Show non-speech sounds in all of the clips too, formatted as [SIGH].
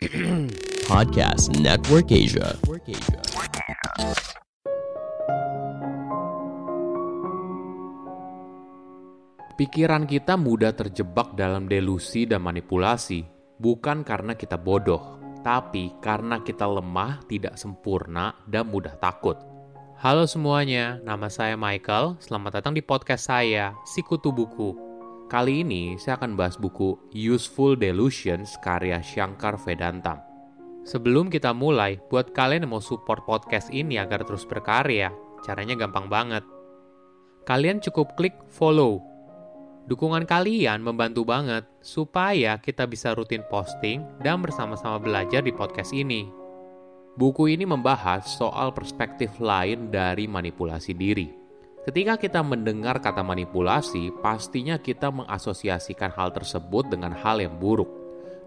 [CLEARS THROAT] Podcast Network Asia. Pikiran kita mudah terjebak dalam delusi dan manipulasi, bukan karena kita bodoh, tapi karena kita lemah, tidak sempurna, dan mudah takut. Halo semuanya, nama saya Michael. Selamat datang di podcast saya, Sikutu Buku. Kali ini saya akan bahas buku Useful Delusions karya Shankar Vedantam. Sebelum kita mulai, buat kalian yang mau support podcast ini agar terus berkarya, caranya gampang banget. Kalian cukup klik follow Dukungan kalian membantu banget supaya kita bisa rutin posting dan bersama-sama belajar di podcast ini. Buku ini membahas soal perspektif lain dari manipulasi diri. Ketika kita mendengar kata manipulasi, pastinya kita mengasosiasikan hal tersebut dengan hal yang buruk.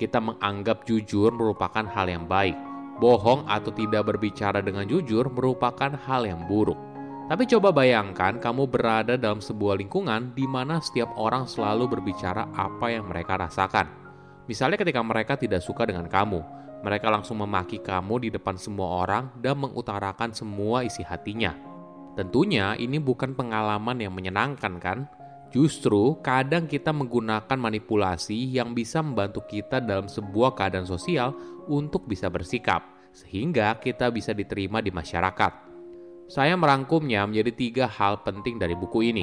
Kita menganggap jujur merupakan hal yang baik. Bohong atau tidak berbicara dengan jujur merupakan hal yang buruk. Tapi coba bayangkan kamu berada dalam sebuah lingkungan di mana setiap orang selalu berbicara apa yang mereka rasakan. Misalnya ketika mereka tidak suka dengan kamu, mereka langsung memaki kamu di depan semua orang dan mengutarakan semua isi hatinya. Tentunya ini bukan pengalaman yang menyenangkan kan? Justru kadang kita menggunakan manipulasi yang bisa membantu kita dalam sebuah keadaan sosial untuk bisa bersikap, sehingga kita bisa diterima di masyarakat. Saya merangkumnya menjadi tiga hal penting dari buku ini.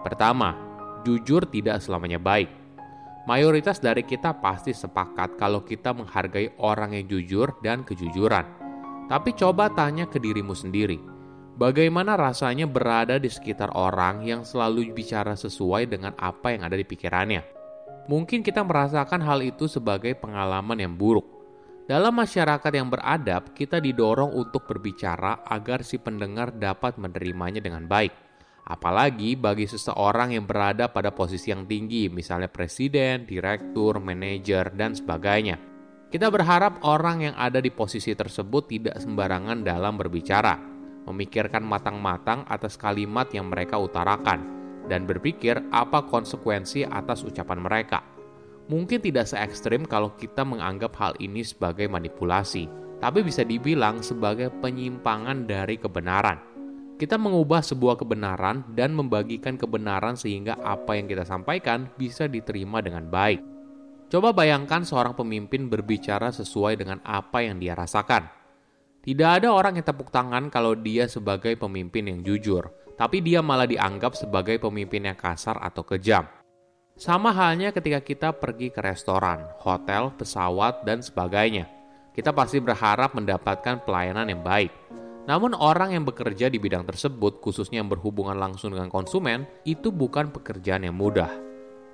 Pertama, jujur tidak selamanya baik. Mayoritas dari kita pasti sepakat kalau kita menghargai orang yang jujur dan kejujuran. Tapi coba tanya ke dirimu sendiri, bagaimana rasanya berada di sekitar orang yang selalu bicara sesuai dengan apa yang ada di pikirannya? Mungkin kita merasakan hal itu sebagai pengalaman yang buruk dalam masyarakat yang beradab, kita didorong untuk berbicara agar si pendengar dapat menerimanya dengan baik. Apalagi bagi seseorang yang berada pada posisi yang tinggi, misalnya presiden, direktur, manajer, dan sebagainya. Kita berharap orang yang ada di posisi tersebut tidak sembarangan dalam berbicara, memikirkan matang-matang atas kalimat yang mereka utarakan, dan berpikir apa konsekuensi atas ucapan mereka. Mungkin tidak se ekstrim kalau kita menganggap hal ini sebagai manipulasi, tapi bisa dibilang sebagai penyimpangan dari kebenaran. Kita mengubah sebuah kebenaran dan membagikan kebenaran sehingga apa yang kita sampaikan bisa diterima dengan baik. Coba bayangkan seorang pemimpin berbicara sesuai dengan apa yang dia rasakan. Tidak ada orang yang tepuk tangan kalau dia sebagai pemimpin yang jujur, tapi dia malah dianggap sebagai pemimpin yang kasar atau kejam. Sama halnya ketika kita pergi ke restoran, hotel, pesawat, dan sebagainya. Kita pasti berharap mendapatkan pelayanan yang baik. Namun orang yang bekerja di bidang tersebut, khususnya yang berhubungan langsung dengan konsumen, itu bukan pekerjaan yang mudah.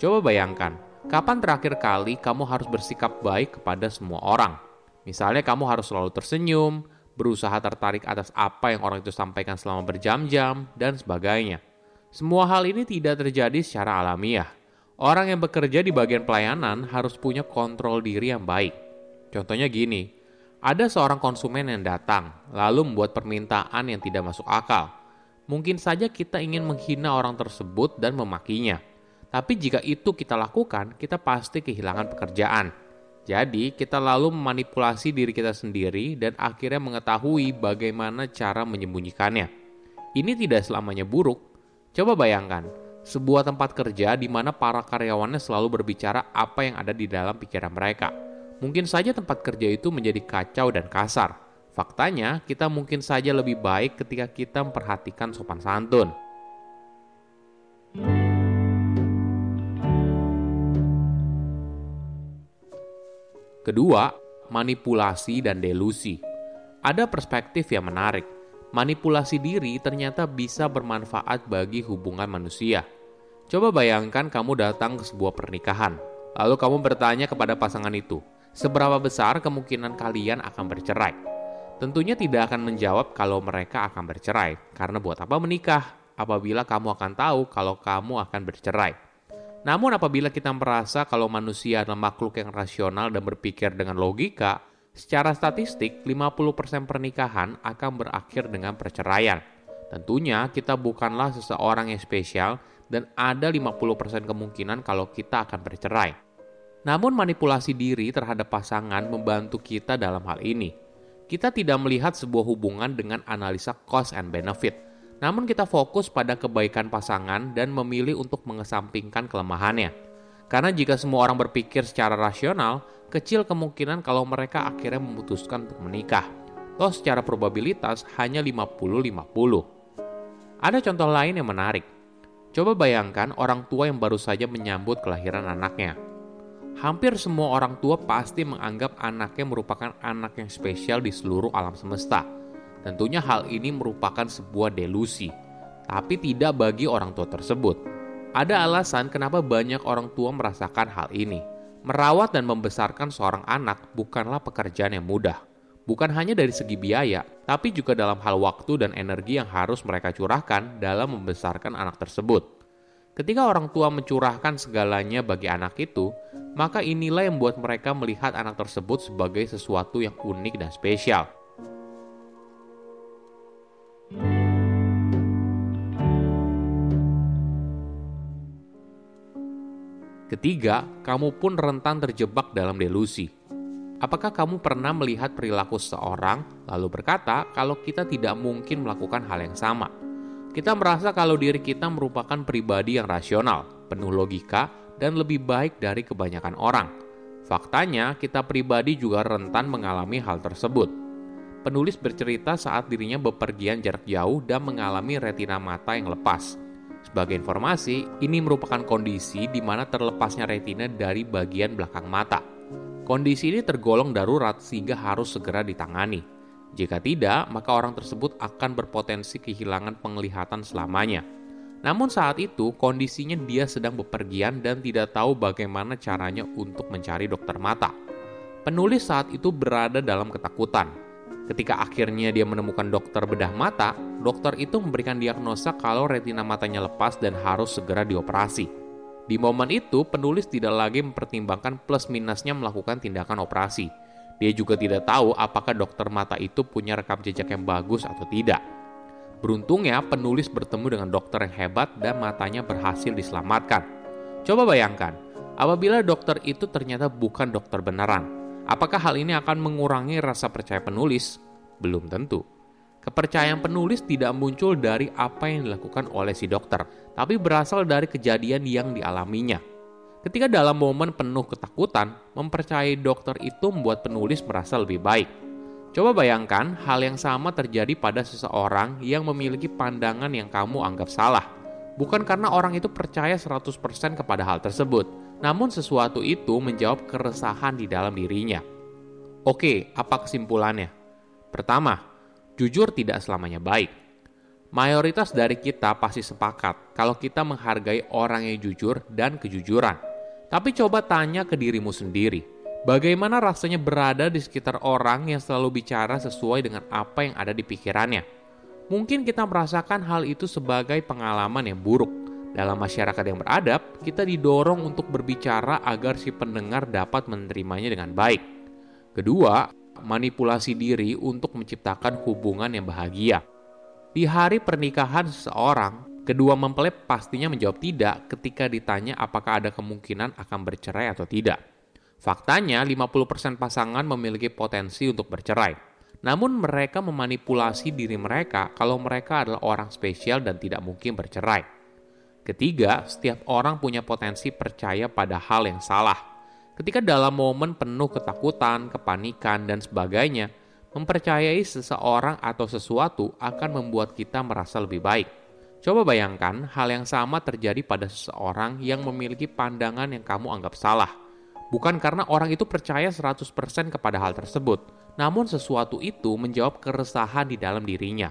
Coba bayangkan, kapan terakhir kali kamu harus bersikap baik kepada semua orang? Misalnya kamu harus selalu tersenyum, berusaha tertarik atas apa yang orang itu sampaikan selama berjam-jam, dan sebagainya. Semua hal ini tidak terjadi secara alamiah Orang yang bekerja di bagian pelayanan harus punya kontrol diri yang baik. Contohnya gini, ada seorang konsumen yang datang, lalu membuat permintaan yang tidak masuk akal. Mungkin saja kita ingin menghina orang tersebut dan memakinya. Tapi jika itu kita lakukan, kita pasti kehilangan pekerjaan. Jadi, kita lalu memanipulasi diri kita sendiri dan akhirnya mengetahui bagaimana cara menyembunyikannya. Ini tidak selamanya buruk. Coba bayangkan, sebuah tempat kerja di mana para karyawannya selalu berbicara apa yang ada di dalam pikiran mereka. Mungkin saja tempat kerja itu menjadi kacau dan kasar. Faktanya, kita mungkin saja lebih baik ketika kita memperhatikan sopan santun. Kedua, manipulasi dan delusi. Ada perspektif yang menarik manipulasi diri ternyata bisa bermanfaat bagi hubungan manusia. Coba bayangkan kamu datang ke sebuah pernikahan, lalu kamu bertanya kepada pasangan itu, seberapa besar kemungkinan kalian akan bercerai? Tentunya tidak akan menjawab kalau mereka akan bercerai, karena buat apa menikah apabila kamu akan tahu kalau kamu akan bercerai. Namun apabila kita merasa kalau manusia adalah makhluk yang rasional dan berpikir dengan logika, Secara statistik, 50% pernikahan akan berakhir dengan perceraian. Tentunya kita bukanlah seseorang yang spesial dan ada 50% kemungkinan kalau kita akan bercerai. Namun manipulasi diri terhadap pasangan membantu kita dalam hal ini. Kita tidak melihat sebuah hubungan dengan analisa cost and benefit, namun kita fokus pada kebaikan pasangan dan memilih untuk mengesampingkan kelemahannya. Karena jika semua orang berpikir secara rasional, kecil kemungkinan kalau mereka akhirnya memutuskan untuk menikah. Toh secara probabilitas hanya 50-50. Ada contoh lain yang menarik. Coba bayangkan orang tua yang baru saja menyambut kelahiran anaknya Hampir semua orang tua pasti menganggap anaknya merupakan anak yang spesial di seluruh alam semesta. Tentunya hal ini merupakan sebuah delusi, tapi tidak bagi orang tua tersebut. Ada alasan kenapa banyak orang tua merasakan hal ini. Merawat dan membesarkan seorang anak bukanlah pekerjaan yang mudah. Bukan hanya dari segi biaya, tapi juga dalam hal waktu dan energi yang harus mereka curahkan dalam membesarkan anak tersebut. Ketika orang tua mencurahkan segalanya bagi anak itu, maka inilah yang membuat mereka melihat anak tersebut sebagai sesuatu yang unik dan spesial. Ketiga, kamu pun rentan terjebak dalam delusi. Apakah kamu pernah melihat perilaku seseorang lalu berkata kalau kita tidak mungkin melakukan hal yang sama? Kita merasa kalau diri kita merupakan pribadi yang rasional, penuh logika, dan lebih baik dari kebanyakan orang. Faktanya, kita pribadi juga rentan mengalami hal tersebut. Penulis bercerita saat dirinya bepergian jarak jauh dan mengalami retina mata yang lepas. Sebagai informasi, ini merupakan kondisi di mana terlepasnya retina dari bagian belakang mata. Kondisi ini tergolong darurat sehingga harus segera ditangani. Jika tidak, maka orang tersebut akan berpotensi kehilangan penglihatan selamanya. Namun saat itu kondisinya dia sedang bepergian dan tidak tahu bagaimana caranya untuk mencari dokter mata. Penulis saat itu berada dalam ketakutan. Ketika akhirnya dia menemukan dokter bedah mata, dokter itu memberikan diagnosa kalau retina matanya lepas dan harus segera dioperasi. Di momen itu, penulis tidak lagi mempertimbangkan plus minusnya melakukan tindakan operasi dia juga tidak tahu apakah dokter mata itu punya rekam jejak yang bagus atau tidak. Beruntungnya, penulis bertemu dengan dokter yang hebat dan matanya berhasil diselamatkan. Coba bayangkan, apabila dokter itu ternyata bukan dokter beneran, apakah hal ini akan mengurangi rasa percaya penulis? Belum tentu. Kepercayaan penulis tidak muncul dari apa yang dilakukan oleh si dokter, tapi berasal dari kejadian yang dialaminya. Ketika dalam momen penuh ketakutan, mempercayai dokter itu membuat penulis merasa lebih baik. Coba bayangkan hal yang sama terjadi pada seseorang yang memiliki pandangan yang kamu anggap salah. Bukan karena orang itu percaya 100% kepada hal tersebut, namun sesuatu itu menjawab keresahan di dalam dirinya. Oke, apa kesimpulannya? Pertama, jujur tidak selamanya baik. Mayoritas dari kita pasti sepakat kalau kita menghargai orang yang jujur dan kejujuran. Tapi coba tanya ke dirimu sendiri, bagaimana rasanya berada di sekitar orang yang selalu bicara sesuai dengan apa yang ada di pikirannya? Mungkin kita merasakan hal itu sebagai pengalaman yang buruk. Dalam masyarakat yang beradab, kita didorong untuk berbicara agar si pendengar dapat menerimanya dengan baik. Kedua, manipulasi diri untuk menciptakan hubungan yang bahagia. Di hari pernikahan seseorang, Kedua mempelai pastinya menjawab tidak ketika ditanya apakah ada kemungkinan akan bercerai atau tidak. Faktanya 50% pasangan memiliki potensi untuk bercerai. Namun mereka memanipulasi diri mereka kalau mereka adalah orang spesial dan tidak mungkin bercerai. Ketiga, setiap orang punya potensi percaya pada hal yang salah. Ketika dalam momen penuh ketakutan, kepanikan, dan sebagainya, mempercayai seseorang atau sesuatu akan membuat kita merasa lebih baik Coba bayangkan hal yang sama terjadi pada seseorang yang memiliki pandangan yang kamu anggap salah. Bukan karena orang itu percaya 100% kepada hal tersebut, namun sesuatu itu menjawab keresahan di dalam dirinya.